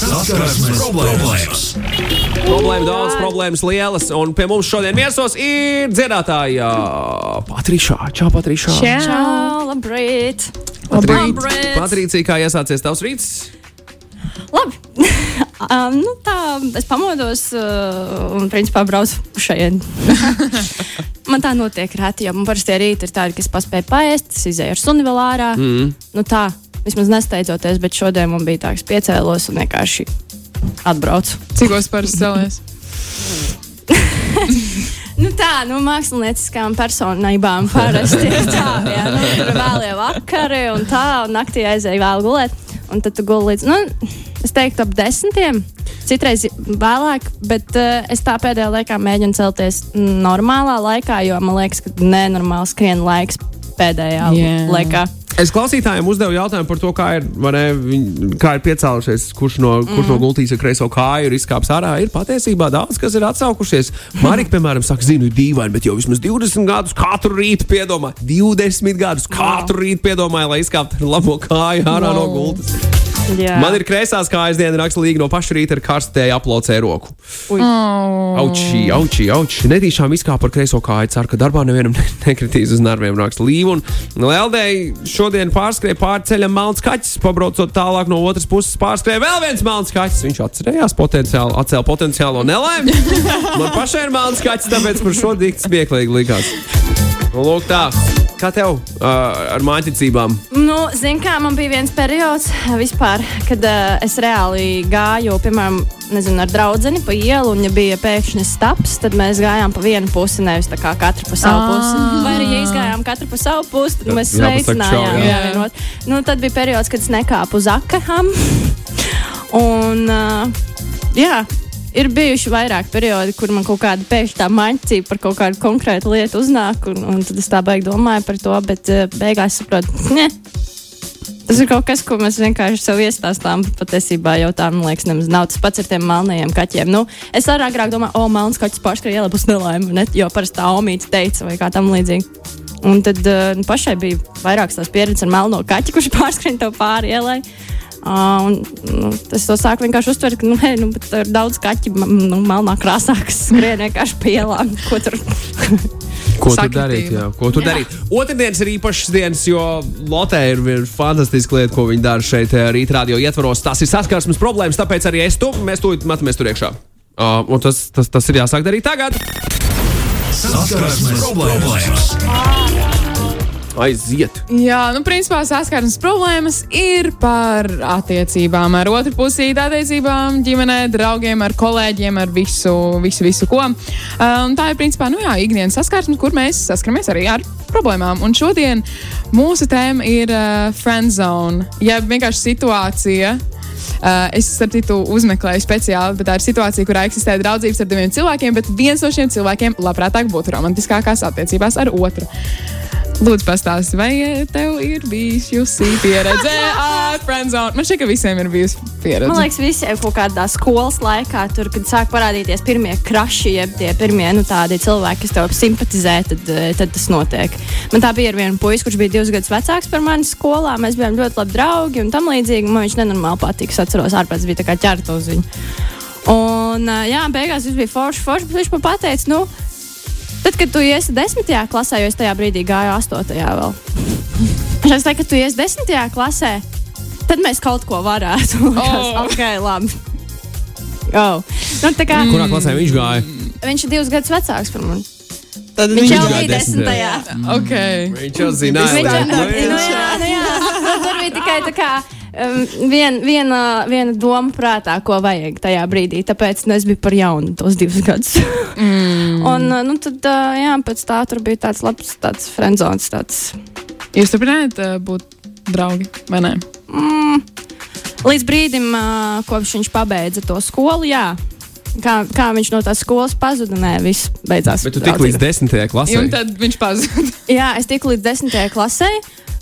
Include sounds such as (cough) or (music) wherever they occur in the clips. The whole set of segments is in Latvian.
Saskarsmes problēmas. Problēma daudz, problēmas lielas. Un pie mums šodien viesos ir dziedātāja Patrišā. Čau, Patrišā. Čau, labrīt! Labrīt. Patricija, kā iesācies tavs rīts? Labi. (laughs) um, nu, tā, es pamodos uh, un, principā, braucu šeit. (laughs) man tā notiek reti, jo man parasti rīti ir tādi, kas paspēja paēst, es izēju ar suni vēl ārā. Mm. Nu, tā, vismaz nesteidzoties, bet šodien man bija tā, ka es piecēlos un vienkārši atbraucu. Cikos parasti cēlies? (laughs) Nu tā, nu, mākslinieckām personībām parasti ir tā, ja nu, ir vēlie vakari un tā, un naktī aizēju vēl gulēt. Un tad tu guli līdz, nu, es teiktu, ap desmitiem. Citreiz vēlāk, bet uh, es tā pēdējā laikā mēģinu celties normālā laikā, jo man liekas, ka nenormāli skrien laiks pēdējā Jā. laikā. Es klausītājiem uzdevu jautājumu par to, kā ir, ne, viņ- kā ir piecēlušies, kurš no, kurš Mm. no gultīs ar kreiso kāju ir izkāpis ārā. Ir patiesībā daudz, kas ir atsaukušies. Marika, piemēram, saka, zinu, ir dīvaini, bet jau vismaz 20 gadus katru rītu piedomā. 20 gadus katru rītu piedomāja, lai izkāptu ar labo kāju ārā no Wow. gultas. Jā. Man ir kreisās kājas diena, raksta līga no paša rīta ar karstēju aplaucēju roku. Oh. Auči, auči, auči. Netīšām izkāpa ar kreiso kāju. Ceru, ka darbā nevienam ne- (laughs) nekritīs uz nerviem. Raksta Līva. Un Leldei šodien pārskrēja pāri ceļam melns kaķis. Pabraucot tālāk no otras puses, pārskrēja vēl viens melns kaķis. Viņš atcerējās potenciāli, atcēla potenciālo nelaimi. (laughs) Man pašai ir melns kaķis, tāpēc par šo dikti smieklīgi likās. Nu, lūk, tā. Kā tev uh, ar mājiņticībām? Nu, Zini, kā man bija viens periods, vispār, kad uh, es reāli gāju, piemēram, nezinu, ar draugu pa ielu, un ja bija pēkšņi stāps, tad mēs gājām pa vienu pusi, nevis tā kā katra pa savu Ah. pusi. Vai arī, ja izgājām katra pa savu pusi, tad mēs sveicinājām. jā. Jā, vienot. Nu, tad bija periods, kad es nekāpu uz akaham. Un, uh, jā, ir bijuši vairāk periodi, kur man kaut kāda pēkšņa tā maņķība par kaut kādu konkrētu lietu uznāk, un, un tad es tā baigi domāju par to, bet beigās saprotu, ne. Tas ir kaut kas, ko mēs vienkārši sev iestāstām. Patiesībā jau tā, man liekas, nemaz nav tas pats ar tiem melnajiem kaķiem. Nu, es arī agrāk domāju, o, melns kaķis pārskrēja ielā būs nelaime, ne? jo parasti tā omīte teica vai kā tam līdzīgi. Un tad uh, nu, pašai bija vairākas tās pieredzes ar melno kaķi, kurš (laughs) pārskrēja to pāri ielai. Uh, un, nu, es to sāku vienkārši uztvert, ka nu, hei, nu, ir daudz kaķu nu, melnā krāsā, kas (laughs) skrien vienkārši pie ielām. Ko tur Ko tur Sakritība. darīt? Jā, ko tur darīt? Otradienas ir īpašas dienas, jo Lotē ir, ir fantastiska lieta, ko viņi dara šeit eh, rītdienā ietvaros. Tas ir saskarsmes problēmas, tāpēc arī es tu, mēs to metamies tur iekšā. Uh, un tas, tas, tas ir jāsāk darīt tagad. Saskarsmes problēmas. Aiziet! Jā, nu, principā saskarsmes problēmas ir par attiecībām ar otru pusīti, attiecībām, ģimenē, draugiem, ar kolēģiem, ar visu, visu, visu ko. Un tā ir principā nu, jā, ikdienas saskarsme, kur mēs saskaramies arī ar problēmām. Un šodien mūsu tēma ir uh, friend zone, jeb vienkārši situācija. Uh, es starp citu uzmeklēju speciāli, bet tā ir situācija, kurā eksistē draudzības ar diviem cilvēkiem, bet viens no šiem cilvēkiem labprātāk būtu romantiskākās attiecībās ar otru. Lūdzu, pastāsti, vai tev ir bijusi pieredze ar friendzone? Man šķiet, ka visiem ir bijusi pieredze. Man liekas, visiem kaut kādā skolas laikā, tur, kad sāk parādīties pirmie kraši, jeb tie pirmie nu, cilvēki, kas tev simpatizē, tad, eh, tad tas notiek. Man tā bija ar vienu puisi, kurš bija divus gadus vecāks par mani skolā. Mēs bijām ļoti labi draugi un tam līdzīgi. Man viņš nenormāli patika. Es atceros, ārpēc bija tā kā ķerta uz viņu. Un, eh, jā, beigās viss bija forši, forši, bet viņš man pateica, nu, tad, kad tu iesi desmitajā klasē, jo es tajā brīdī gāju astotajā vēl. (laughs) Es teicu, ka tu iesi desmitajā klasē, tad mēs kaut ko varētu. (laughs) Oh. ok, labi. Oh. Nu, kā, Kurā klasē viņš gāja? viņš ir divus gadus vecāks par mani. Tad Viņš jau gāja bija desmitajā. desmitajā. Ok. Viņš jau zināja, Viņš jau ka jā. Nu, tur bija tikai tā kā. Um, vien, viena, viena doma prātā, ko vajag tajā brīdī. Tāpēc nu, es biju par jaunu tos divus gadus. mm. Un uh, nu, tad, uh, jā, pēc tā tur bija tāds labs tāds friendzons. Tāds, Jūs turpinājāt uh, būt draugi vai nē? mm, līdz brīdim, kopš viņš pabeidza to skolu, jā. Kā, kā viņš no tās skolas pazuda, nē, viss beidzās. Bet tu tik līdz desmitajai klasē. Un tad viņš pazuda. Jā, es tiku līdz desmitajai klasē.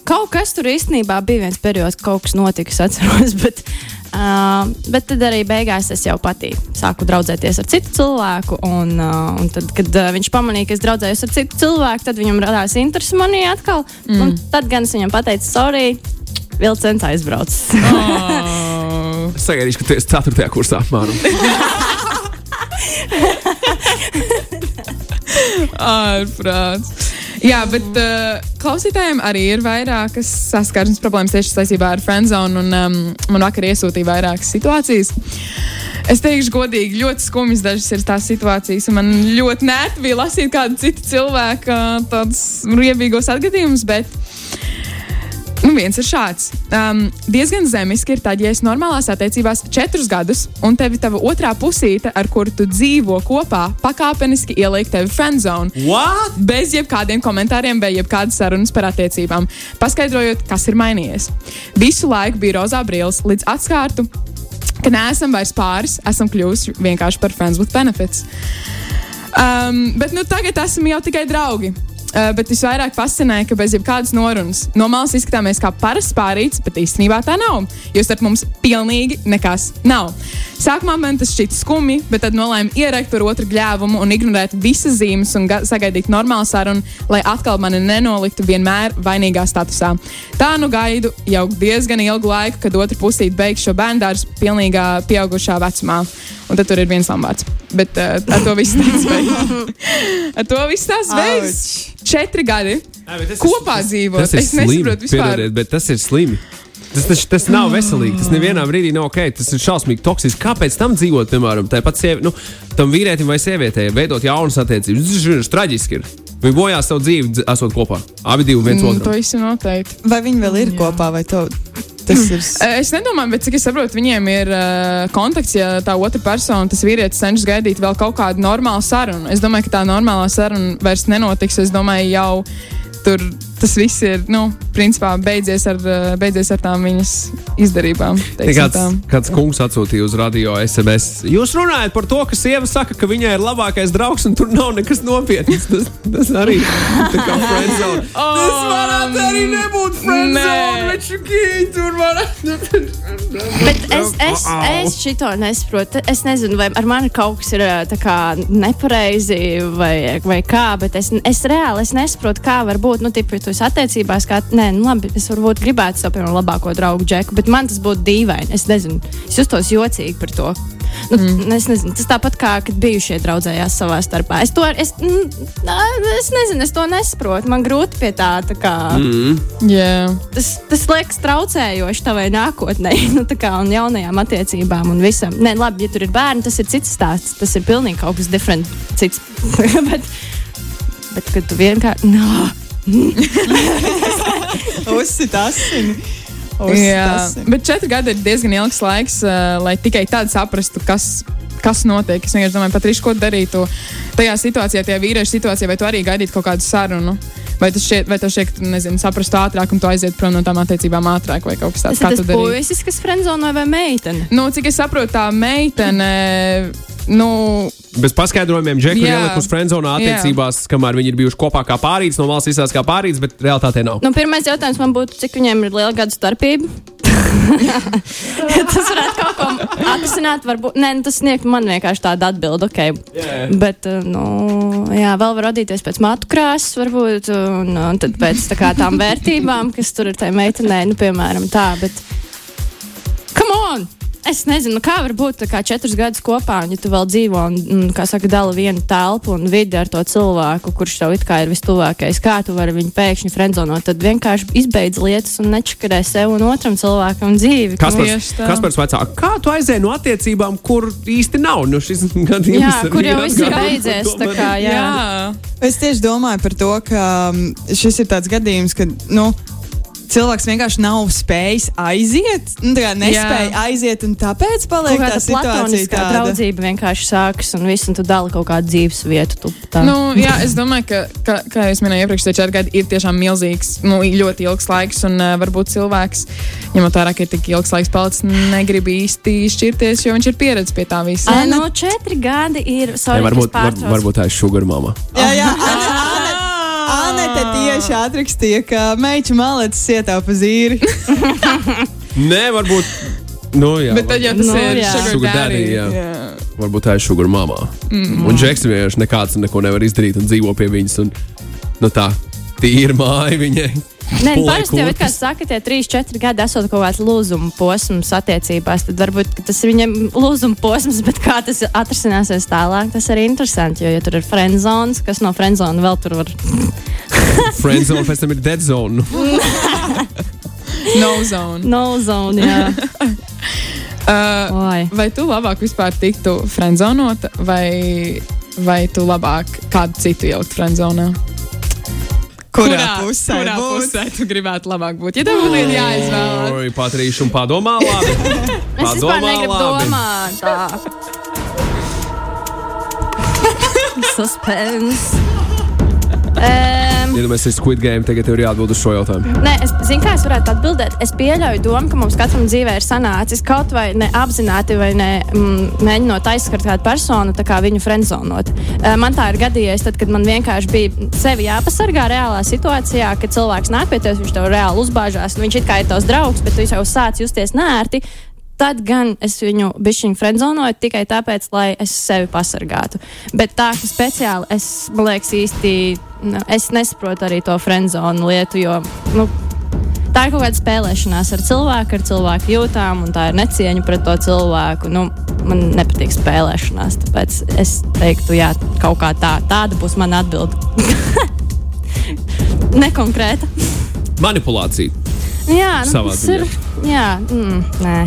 Kaut kas tur īstenībā bija viens periods, kad kaut kas notika, es atceros. (laughs) Bet, uh, bet tad arī beigās es jau pati sāku draudzēties ar citu cilvēku. Un, uh, un tad, kad uh, viņš pamanīja, ka es draudzējos ar citu cilvēku, tad viņam radās interesi manī atkal. Mm. Un tad gan es viņam pateicu, sorry, vilciens aizbraucis. Oh. sagaidīšu, ka tu esi 4. kursā apmēram. (laughs) Ārprāts. Jā, bet uh, klausītājiem arī ir vairākas saskarsmes problēmas tieši saistībā ar friendzone. Un, um, man vakar iesūtīja vairākas situācijas. Es teikšu, godīgi, ļoti skumjas dažas ir tās situācijas. Man ļoti nērti bija lasīt kādu citu cilvēku uh, tādus riebīgos atgadījumus, bet viens ir šāds. Um, diezgan zemiski ir tad, ja esi normālās attiecībās četrus gadus, un tevi tava otrā pusīte, ar kuru tu dzīvo kopā, pakāpeniski ieliek tevi friendzone. What? Bez jebkādiem komentāriem vai jebkādas sarunas par attiecībām, paskaidrojot, kas ir mainījies. Visu laiku bija rozā brīvs līdz atskārtu, ka neesam vairs pāris, esam kļuvuši vienkārši par friends with benefits. Um, bet nu, tagad esam jau tikai draugi. Uh, bet visvairāk fascinēja, ka bez jebkādas norunas no malas izskatāmies kā parasts pārīts, bet īstenībā tā nav. Jo starp mums pilnīgi nekas nav. Sākumā man tas šķita skumji, bet tad nolēmu ierakt par otru gļēvumu un ignorēt visas zīmes un ga- sagaidīt normālu sarunu, lai atkal mani nenoliktu vienmēr vainīgā statusā. Tā nu gaidu jau diezgan ilgu laiku, kad otra pusīte beigs šo bērnu dārzu pilnīgā pieaugušā vecumā. Un tad tur ir viens lamāts. Bet uh, ar to viss tās beigas. (laughs) ar to viss tās beigas. Četri gadi. Kopā dzīvot. Tas ir Es slimi. nesaprotu vispār. Piedodiet, bet tas ir slimi. Tas, tas, tas nav veselīgi. Tas nevienā brīdī nav ok. Tas ir šausmīgi toksisks. Kāpēc tam dzīvot, piemēram, tāpat sievi, nu, tam vīrietim vai sievietei, veidot jaunas attiecības? Tas ir traģiski. Ir. Viņi bojā savu dzīvi, dz- esot kopā. Abi divi viens Mm, otru. to visu noteikti. Vai viņi vēl ir kopā, vai to, tas (clears throat) ir. Eh, Es nedomāju, bet cik es saprotu, viņiem ir uh, kontakts, ja tā otra persona, tas vīrietis, cenšas gaidīt vēl kaut kādu normālu sarunu. Es domāju, ka tā normālā saruna vairs nenotiks. Es domāju, jau tur tas viss ir, nu, principā beidzies ar, uh, beidzies ar tām viņas izdarībām. Kāds, tā. kāds kungs atsūtīja uz radio SMS. Jūs runājat par to, ka sieva saka, ka viņai ir labākais draugs, un tur nav nekas nopietns. Tas, tas arī ir kā friendzone. (laughs) Tas varētu arī nebūt friendzone, Nē. bet šukī tur varētu. Bet es, es, es šito nesaprotu. Es nezinu, vai ar mani kaut kas ir tā kā nepareizi vai, vai kā, bet es, es reāli es nesaprotu, kā var būt. Nu, tipi, tu esi attiecībās, kā, nē, nu, labi, es varbūt gribētu savu piemēram, labāko draugu džeku, bet man tas būtu dīvaini. Es nezinu, es justos jocīgi par to. Nu, mm. es nezinu, tas tāpat kā, kad bijušie draudzējās savā starpā. Es to es, mm, es nezinu, es to nesaprotu. Man grūti pie tā, tā kā. Mm Yeah. tas, tas liekas traucējoši tavai nākotnē, (laughs) nu, tā kā un jaunajām attiecībām un visam. Nē, labi, ja tur ir bērni, tas ir cits stāsts. Tas ir pilnīgi kaut kas different, cits. (laughs) bet, bet, kad tu vienkārši. No. (laughs) Uzsit asini. Jā, bet četri gadi ir diezgan ilgs laiks, uh, lai tikai tad saprastu, kas. Kas notiek? Es vienkārši domāju, Patrīš, ko darītu tajā situācijā, tajā vīrieša situācijā, vai tu arī gaidītu kaut kādu sarunu? Vai tas šķiet, vai tev šķiet, ka tu nezini, saprastu ātrāk un tu aiziet prom no tām attiecībām ātrāk vai kaut kas tāds? Tas tas puisis, kas frenzonē vai meitene. Nu, cik es saprotu, tā meitene. Nu, Bez paskaidrojumiem, Džeku Jā. ielikt uz friendzonā attiecībās, kamēr viņi ir bijuši kopā kā pārīts, no valsts izsās kā pārīts, bet realitātē nav. Nu, pirmais jautājums man būtu, cik viņiem ir liela gadu starpība. (laughs) tas varētu kaut ko atrisināt. Varbūt, nē, nu, tas sniegt man vienkārši tādu atbildi. Okay. Jā. Bet, uh, nu, jā, vēl var radīties pēc matu krāsas, varbūt, un, un tad pēc tā kā, tām vērtībām, kas tur ir tajā meitenē, nu, piemēram, tā. Bet, come on! Es nezinu, nu, kā var būt tā kā četrus gadus kopā, un ja tu vēl dzīvo un, un kā saka, dala vienu telpu un vidi ar to cilvēku, kurš tev it kā ir vistuvākais. Kā tu vari viņu pēkšņi frenzonot, tad vienkārši izbeidz lietas un nečakarē sev un otram cilvēkam dzīvi. Kas par, par vecāku? Kā tu aizēji no attiecībām, kur īsti nav? Nu, šis (laughs) gadījums Jā, kur jau viss ir beidzies. Kā, jā. jā. Es tieši domāju par to, ka mm, šis ir tāds gadījums, kad nu, cilvēks vienkārši nav spējis aiziet. Nu, tā kā nespēja Jā. aiziet, un tāpēc paliek tā situācija. Tāda. draudzība vienkārši sākas, un viss, un tu dali kaut kādu dzīves vietu. Tu, tā. Nu, jā, es domāju, ka, ka kā jau es minēju, iepriekš tie četri gadi ir tiešām milzīgs, nu, ļoti ilgs laiks. Un uh, varbūt cilvēks, ņemot vērā, ka ir tik ilgs laiks palicis, negrib īsti šķirties, jo viņš ir pieredzējis pie tā visa. Ai, nu, četri gadi ir. Sorry, Jā, varbūt, ka varbūt tā ir sugar mama. Jā, jā, Anete tieši atrakstīja, ka meitene malecis ietaupa zīri. (laughs) Nē, varbūt. Nu, jā, Bet tad jau tas Nu, ir jā. sugar Sugar daddy, daddy. jā. jā. Varbūt tā ir sugar mamā. Mm. Un Džeks vienkārši nekāds neko nevar izdarīt un dzīvo pie viņas. Un, nu tā, tīra māja viņai. Nē, nu, parasti jau kā saka, tie 3, 4 gadi esot kaut kāds lūzuma posms attiecībās. Tad varbūt ka tas ir viņam lūzuma posms, bet kā tas atrisināsies tālāk, tas arī interesanti. Jo, ja tur ir friendzones, kas no friendzone vēl tur var. (laughs) Friendzone, pēc tam ir dead zone. (laughs) No zone. No zone, jā. (laughs) Uh, Oi. vai tu labāk vispār tiktu friendzonota, vai, vai tu labāk kādu citu jaukt friendzonā? Kurā pusē? Kurā būt? pusē tu gribētu labāk būt? Ja tev būtu jāizvēlas. Oi, patrīšu un padomā labi. Es vispār negribu domāt. Tā. Suspense. Um, Ja mēs esam Squid Game, tagad tev ir jāatbild uz šo jautājumu. Nē, es zinu, kā es varētu atbildēt. Es pieļauju domu, ka mums katram dzīvē ir sanācis kaut vai neapzināti vai ne, mm, mēģinot aizskart kādu personu, tā kā viņu frenzonot. Man tā ir gadījies, tad, kad man vienkārši bija sevi jāpasargā reālā situācijā, kad cilvēks nāk pie tevis, viņš tev reāli uzbāžās, un viņš it kā ir tavs draugs, bet tu jau sāc justies nērti. Tad gan es viņu bišķiņu frenzonoju tikai tāpēc, lai es sevi pasargātu. Bet tā, ka speciāli es, man liekas, īsti nu, es nesaprotu arī to frenzonu lietu, jo nu, tā ir kaut kāda spēlēšanās ar cilvēku, ar cilvēku jūtām, un tā ir necieņa pret to cilvēku. Nu, man nepatīk spēlēšanās, tāpēc es teiktu, jā, kaut kā tā, tāda būs mana atbilde. (laughs) Nekonkrēta. Manipulācija. Jā, nu, tas ziņā. ir. Jā, mm, nē.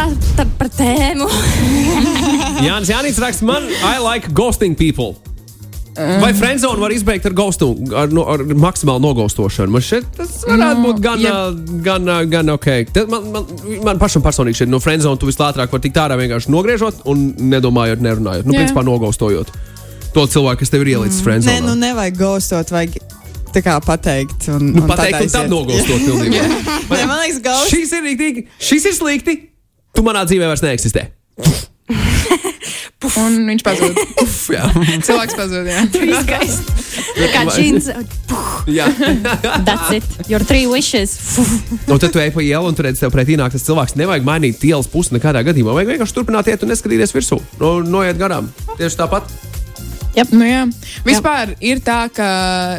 Tā tad par tēmu? (laughs) Jānis Jānis raksta, man I like ghosting people. Vai friendzone var izbeigt ar, ghostu, ar, no, ar maksimālu nogaustošanu? Man šeit tas varētu Nu, būt gan, ja- gan, gan, ok. Tad man, man, man pašam personīgi šeit no friendzone tu vislātrāk var tikt ārā vienkārši nogriežot un nedomājot, nerunājot. Nu, Jā. principā nogaustojot to cilvēku, kas tev ir ielicis Nē, friendzone. nu nevajag ghostot, vajag tā kā pateikt. Un, Nu, un pateikt, un tad nogaustot pilnībā. (laughs) Nē, man liekas, ghost. Šis ir rīktīgi, šis ir slikti. Tu manā dzīvē vairs neeksistē. Un viņš pazūd. Uf, jā. Cilvēks pazūd. Jā. (laughs) Tā kā džins. jā. That's it. Your three wishes. Un tad tu ej pa ielu un tur redz, tev pretī nāk tas cilvēks. Nevajag mainīt ielas pusi nekādā gadījumā. Vajag vienkārši turpināt iet un neskatīties virsū. No, noiet garām. Tieši tāpat. Nu, jā. Vispār ir tā, ka,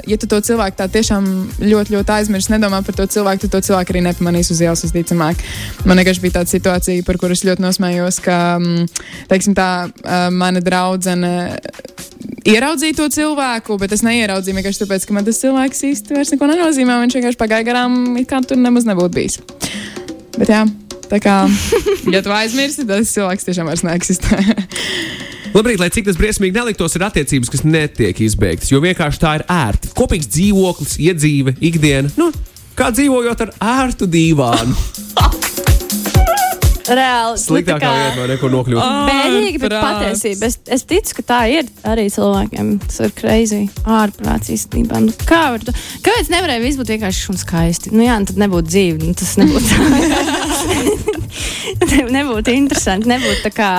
ja tu to cilvēku tā tiešām ļoti, ļoti aizmirsti, nedomā par to cilvēku, tad to cilvēku arī nepamanīs uz ielas visticamāk. Man vienkārši bija tāda situācija, par kuras ļoti nosmējos, ka, mm, teiksim, tā mana draudzene ieraudzīja to cilvēku, bet es neieraudzīju vienkārši tāpēc, ka man tas cilvēks īsti vairs neko nenozīmē. Viņš vienkārši pagāja garām, it kā tur nemaz nebūtu bijis. Bet jā. Tā kā, (laughs) ja tu aizmirsti, tad tas cilvēks tiešām vairs neeksistē. Labrīt, lai cik tas briesmīgi neliktos, ir attiecības, kas netiek izbeigtas. Jo vienkārši tā ir ērti. Kopīgs dzīvoklis, iedzīve, ikdiena. Nu, kā dzīvojot ar ērtu dīvānu. (laughs) Reāli. Sliktākā nu, tā kā- neko nokļūt. Bēdīgi, bet patiesība. Es, es ticu, ka tā ir arī cilvēkiem. Tas ir greizi. Ārprāts īstenībā. Nu, kā var to? Kāpēc nevarēja viss būt vienkārši un skaisti? Nu, jā, nu, tad nebūtu dzīve. Nu, tas nebūtu. (laughs) Ne- nebūtu interesanti. Nebūtu tā kā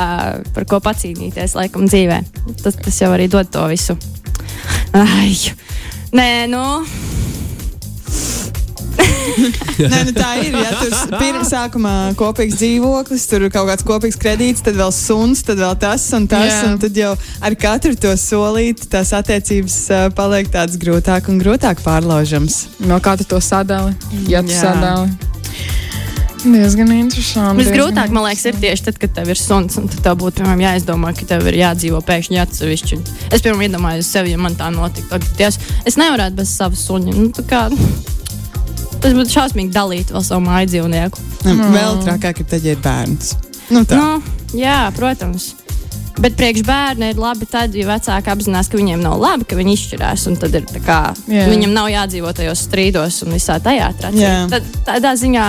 par ko pacīnīties laikam dzīvē. Tas, tas jau arī dod to visu. Ai, nē, nu. (laughs) Nē, nu tā ir. Ja tur pirms sākumā kopīgs dzīvoklis, tur ir kaut kāds kopīgs kredīts, tad vēl suns, tad vēl tas un tas. Jā. Un tad jau ar katru to solīti tās attiecības uh, paliek tādas grūtāk un grūtāk pārlaužamas. No kā tu to sadali? Ja tu Jā. sadali. Diezgan interesanti. Visgrūtāk, man liekas, ir tieši tad, kad tev ir suns, un tev būtu piemēram, jāizdomā, ka tev ir jādzīvo pēkšņi atsevišķi. Es pirmā iedomājos sevi, ja man tā notiktu. Es nevarētu bez sava suņa. Nu, tā kā, tas būtu šausmīgi dalīt vēl savu māju dzīvnieku. Mm. Vēl trakāk ir tad, ja ir bērns. Nu, tā. Nu, jā, protams. Bet priekš bērni ir labi tad, ja vecāki apzinās, ka viņiem nav labi, ka viņi izšķirās. un Tad ir tā kā, Jā. viņam nav jādzīvot tajos strīdos un visā tajā tracē. Jā. Tad tādā ziņā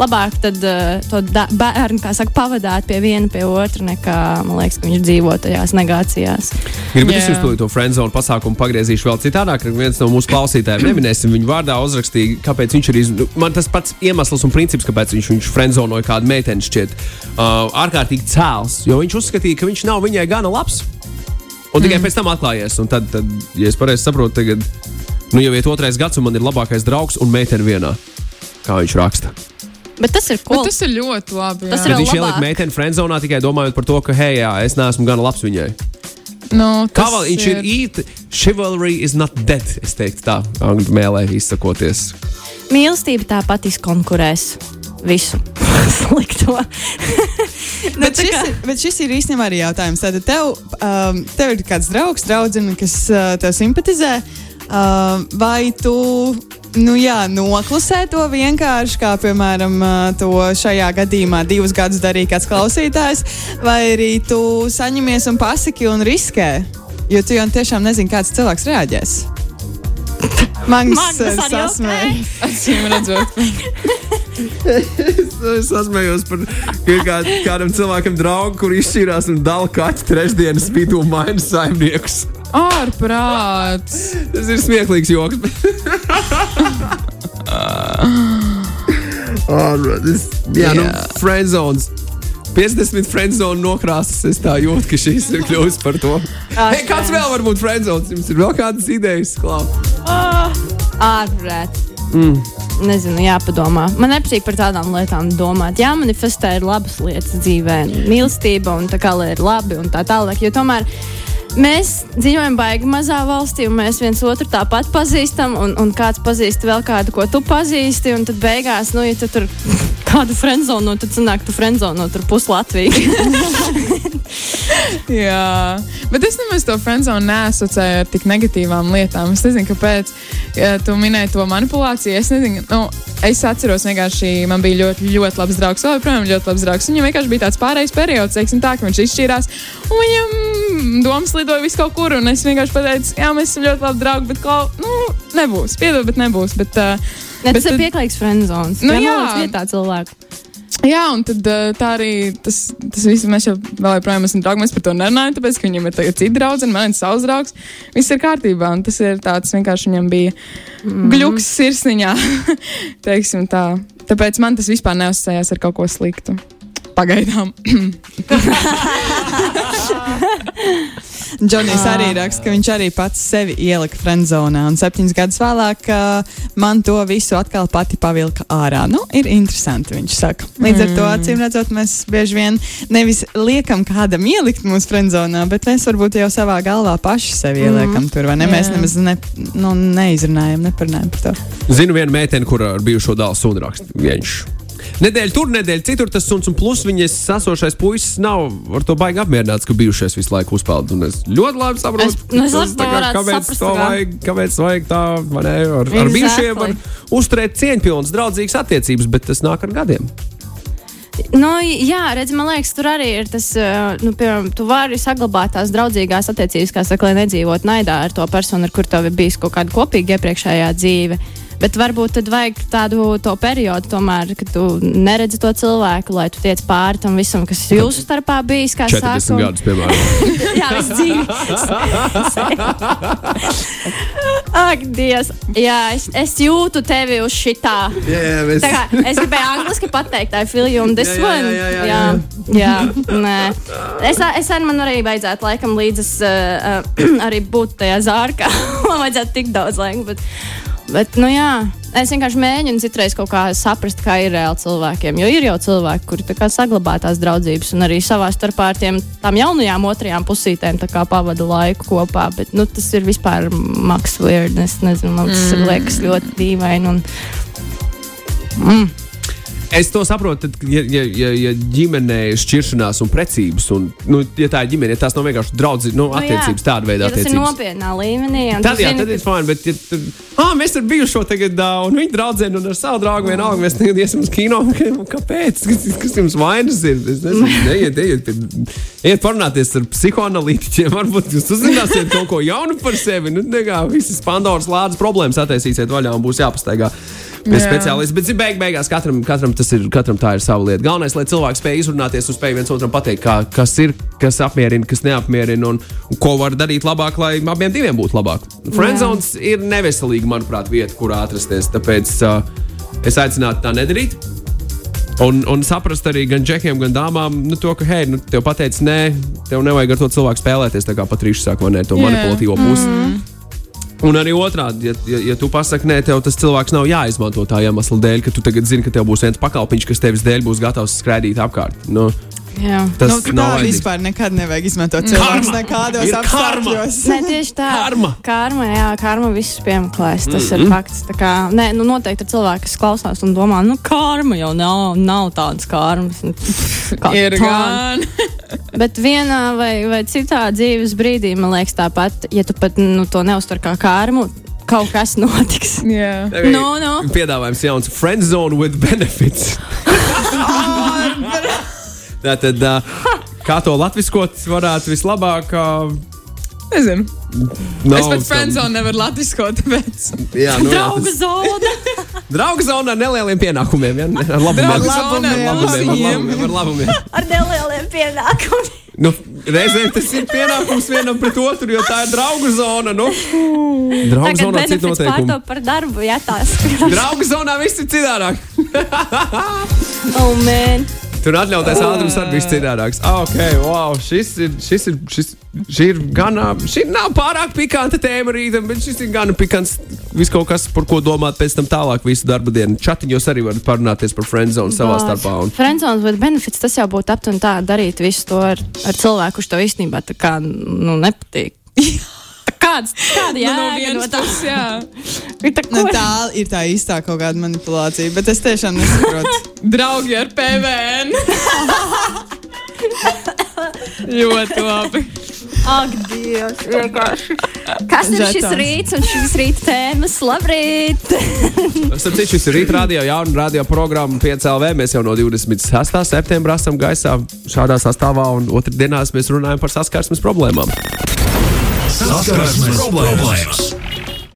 labāk tad, uh, to bērnu kā saka, pavadāt pie viena pie otra, nekā man liekas, ka viņš dzīvo tajās negācijās. Gribu Jā. izsūtīt to friendzone pasākumu, pagriezīšu vēl citādāk. ka Viens no mūsu klausītājiem, neminēsim viņu vārdā, uzrakstīja, kāpēc viņš ir. Iz... nu, Man tas pats iemesls un princips, kāpēc viņš, viņš friendzonoja kādu meiteni, šķiet uh, ārkārtīgi cēls. Jo viņš uzskatīja, ka viņš nav viņai gana labs. Un tikai mm. pēc tam atklājies. Un tad, tad, ja es pareizi saprotu, tagad nu, jau ir otrais gads, un man ir labākais draugs un meitene vienā. Kā viņš raksta. Bet tas ir Bet cool. tas ir ļoti labi. Tas jā. ir Tad viņš ielika meiteni friendzonā tikai domājot par to, ka, hei, jā, es neesmu gana labs viņai. Nu, tas Kā vēl viņš ir īsti? Chivalry is not dead. Es teiktu, tā angļu mēlē izsakoties. Mīlestība tāpat izkonkurēs visu (laughs) slikto. (laughs) Nu, Bet šis, kā- ir, bet šis ir īstenībā arī jautājums. Tad tev, um, tev ir kāds draugs, draudzene, kas uh, tev simpatizē. Uh, vai tu nu, jā, noklusē to vienkārši, kā piemēram to šajā gadījumā divus gadus darīja kāds klausītājs, vai arī tu saņemies un pasaki un riskē? Jo tu jau tiešām nezini, kāds cilvēks reaģēs. Uh, arī sasmēja. Acīm redzot, Es sasmējos par kā, kādam cilvēkam, draugu, kur izšķīrās un dala kaķu trešdienas vidū maina saimniekus. ārprāts. Tas ir smieklīgs joks. Ārprāts. Jā, nu, Jā. friendzones. 50 friendzone nokrāsas. Es tā jūtu, ka šis ir kļuvis par to. Hey, kāds vēl var būt friendzones? Jums ir vēl kādas idejas? Klau? Ārprāt. Mm. Nezinu, jāpadomā. Man nepatīk par tādām lietām domāt. Jā, manifestē ir labas lietas dzīvē, mīlestība un tā kā lai ir labi un tā tālāk. Jo tomēr mēs dzīvojam baigi mazā valstī, un mēs viens otru tāpat pazīstam, un, un kāds pazīst vēl kādu, ko tu pazīsti. Un tad beigās, nu, ja tu tur (laughs) kādu frenzonu, tad sanāk, tu frenzonu tur pus Latviju. (laughs) Jā, bet es nemaz to friendzonu neasociēju ar tik negatīvām lietām. Es nezinu, kāpēc. Ja tu minēji to manipulāciju. Es nezinu, nu, es atceros, vienkārši man bija ļoti, ļoti labs draugs. Vēl joprojām ļoti labs draugs. Viņam vienkārši bija tāds pārējais periods, teiksim, tā, ka viņš izšķīrās. Un viņam domas lidoja vis kaut kur. Un es vienkārši pateicu, jā, mēs esam ļoti labi draugi, bet kaut nu, nebūs. Piedod, bet nebūs. Bet, uh, Ne, tas Bet ir tad- pieklājīgs frenzons. Nu, jā. vietā cilvēku. Jā, un tad, uh, tā arī tas, tas viss, mēs jau vēl joprojām esam draugi. Mēs par to nerunājam, tāpēc, ka viņam ir citi draugi, un man ir savs draugs. Viss ir kārtībā, un tas ir tāds vienkārši viņam bija mm. gluks sirsniņā. (laughs) Tā. Tāpēc man tas vispār neuzsējās ar kaut ko sliktu. Pagaidām. (laughs) (laughs) Džonijs arī raksta, ka viņš arī pats sevi ielika frenzonā, un septiņus gadus vēlāk uh, man to visu atkal pati pavilka ārā. Nu, ir interesanti, viņš saka. Līdz ar to, acīm redzot, mēs bieži vien nevis liekam kādam ielikt mūsu frenzonā, bet mēs varbūt jau savā galvā paši sevi ieliekam tur, vai ne? Mēs Jā. nemaz ne, nu, neizrunājam, neparunājam par to. Zinu vienu meiteni, kur ar bijušo dēlu sunu raksta. Viņš Nedēļa tur, nedēļa citur tas suns, un plus viņas sasošais puisis nav ar to baigi apmierināts, ka bijušais visu laiku uzpeld. Un es ļoti labi saprotu, Es- nu, es tas varētu kāpēc saprast, to vajag, kāpēc vajag tā, ne? Ar, ar Exactly. bijušiem var uzturēt cieņpilnas, draudzīgas attiecības, bet tas nāk ar gadiem. Nu, jā, redz, man liekas, tur arī ir tas, uh, nu, piemēram, tu vari saglabāt tās draudzīgās attiecības, kā saka, lai nedzīvot naidā ar to personu, ar kur tev ir bijis kaut kāda kopīga iepriekšējā dzīve. Bet varbūt tad vajag tādu to periodu, tomēr, kad tu neredzi to cilvēku, lai tu tiec pāri tam visam, kas jūsu starpā bijis. kā 40 saka, un- gadus, piemēram. (laughs) Jā, viss dzīve. (laughs) Ak, Dievs, jā, es, es jūtu tevi uz šitā. Jā, mēs... Tā kā, es gribēju angliski pateikt, I feel you on this Jā, jā, one. jā, jā, jā, jā. Nē. Es, es arī man arī vajadzētu laikam līdzi uh, uh, arī būt tajā zārkā. (laughs) man vajadzētu tik daudz laika. Bet, bet, nu jā, es vienkārši mēģinu citreiz kaut kā saprast, kā ir reāli cilvēkiem. Jo ir jau cilvēki, kuri saglabā tās draudzības un arī savā starpā ar tiem tām jaunajām otrajām pusītēm pavada laiku kopā. Bet nu, tas ir vispār maks weird. Es nezinu, man tas mm. liekas ļoti dīvaini. Un, Es to saprotu, tad, ja, ja, ja, ja ģimenē ir šķiršanās un precības, un nu, ja tā ir ģimene, ja tās nav vienkārši draudzības, nu, Nu, attiecības, tāda veida ja tas ir attiecības. nopietnā līmenī. Tad, jā, zini, tad ir fini, bet, ja tur, ah, mēs tur bijuši tagad, uh, un viņi draudzē, un ar savu draugu vienalga, mēs tagad iesim uz kino. (laughs) un Kāpēc? Kas, kas jums vainas ir? Es nezinu, (laughs) neiet, ejiet, ejiet parunāties ar psihoanalītiķiem, varbūt jūs uzzināsiet kaut ko jaunu par sevi. Nu, nekā, visas Pandoras lādes problēmas attaisīsiet vaļā un būs jāpastaigā. Pie speciālista, bet beig, beigās katram, katram, tas ir, katram tā ir sava lieta. Galvenais, lai cilvēks spēj izrunāties un spēj viens otram pateikt, kā, kas ir, kas apmierina, kas neapmierina un, un ko var darīt labāk, lai abiem diviem būtu labāk. Friendzones ir neveselīga, manuprāt, vieta, kur atrasties. Tāpēc uh, es aicinātu tā nedarīt. Un, un saprast arī gan džekiem, gan dāmām, nu, to, ka, hei, nu, tev pateicis, nē, tev nevajag ar to cilvēku spēlēties. Tā kā Patrīša vai ne, to Jā. manipulatīvo pusi. Mm. Un arī otrādi, ja, ja, ja tu pasaki, nē, tev tas cilvēks nav jāizmanto tā iemesla dēļ, ka tu tagad zini, ka tev būs viens pakalpiņš, kas tevis dēļ būs gatavs skraidīt apkārt. Nu, Jā. Tas nu, tā nav vajadzīgs. vispār nekad nevajag izmantot cilvēkus Karma! nekādos apstākļos. Nē, tieši tā. Karma. Karma, jā, karma visus piemeklēs. Tas mm. -hmm. ir fakts. Tā Kā, nē, nu noteikti ir cilvēki, kas klausās un domā, nu, karma jau nav, nav tādas karmas. Nu, kā Ir tā. gan. (laughs) Bet vienā vai, vai citā dzīves brīdī, man liekas, tāpat, ja tu pat nu, to neuztver kā karmu, kaut kas notiks. (laughs) Jā. Nu, nu. Piedāvājums jauns Friend Zone with Benefits. (laughs) Tātad, uh, kā to latviskot varētu vislabāk? Uh, Nezinu. nav Es pat friendzone nevaru latviskot, tāpēc. Jā, nu, Draugu zona. (laughs) Draugu zonā ar nelieliem pienākumiem. Ja? Ar labumiem. Labumiem, ar labumiem. labumiem, ar labumiem. Ar pienākumiem. Nu, reizēm tas ir pienākums vienam pret otru, jo tā ir draugu zona. Nu. Draugu Tagad zonā noteikumu. pārto par darbu, ja tās. Draugu zonā viss ir citādāk. oh, man. Tur atļautais ātrums arī bija citādāks. Ah, ok, wow. Šis ir, šis ir, šis, šī ir gan, ā, šī nav pārāk pikanta tēma rītam, bet šis ir gan pikants. Viss kaut kas, par ko domāt pēc tam tālāk visu darba dienu. Chatiņos arī varat parunāties par friendzone savā starpā. Un... Friendzone with benefits tas jau būtu aptuveni tā darīt visu to ar, ar cilvēku, kurš tev īstenībā tā kā nu, nepatīk. (laughs) Kāds, kāda Nu, no jēga no vienas tā? puses, jā. (laughs) Tā, Nu, tā ir tā īstā kaut kāda manipulācija, bet es tiešām nesaprotu. (laughs) Draugi ar PVN. (laughs) Ļoti labi. Ak, Dievs, vienkārši. Kas ir šis Žetons. rīts un šis rīta tēmas? Labrīt! Starp citu, šis ir rīta radio, jauna radio programma 5LV. Mēs jau no 26. septembra esam gaisā šādā sastāvā, un otrdienās mēs runājam par saskarsmes problēmām. Saskarsmes problēmas.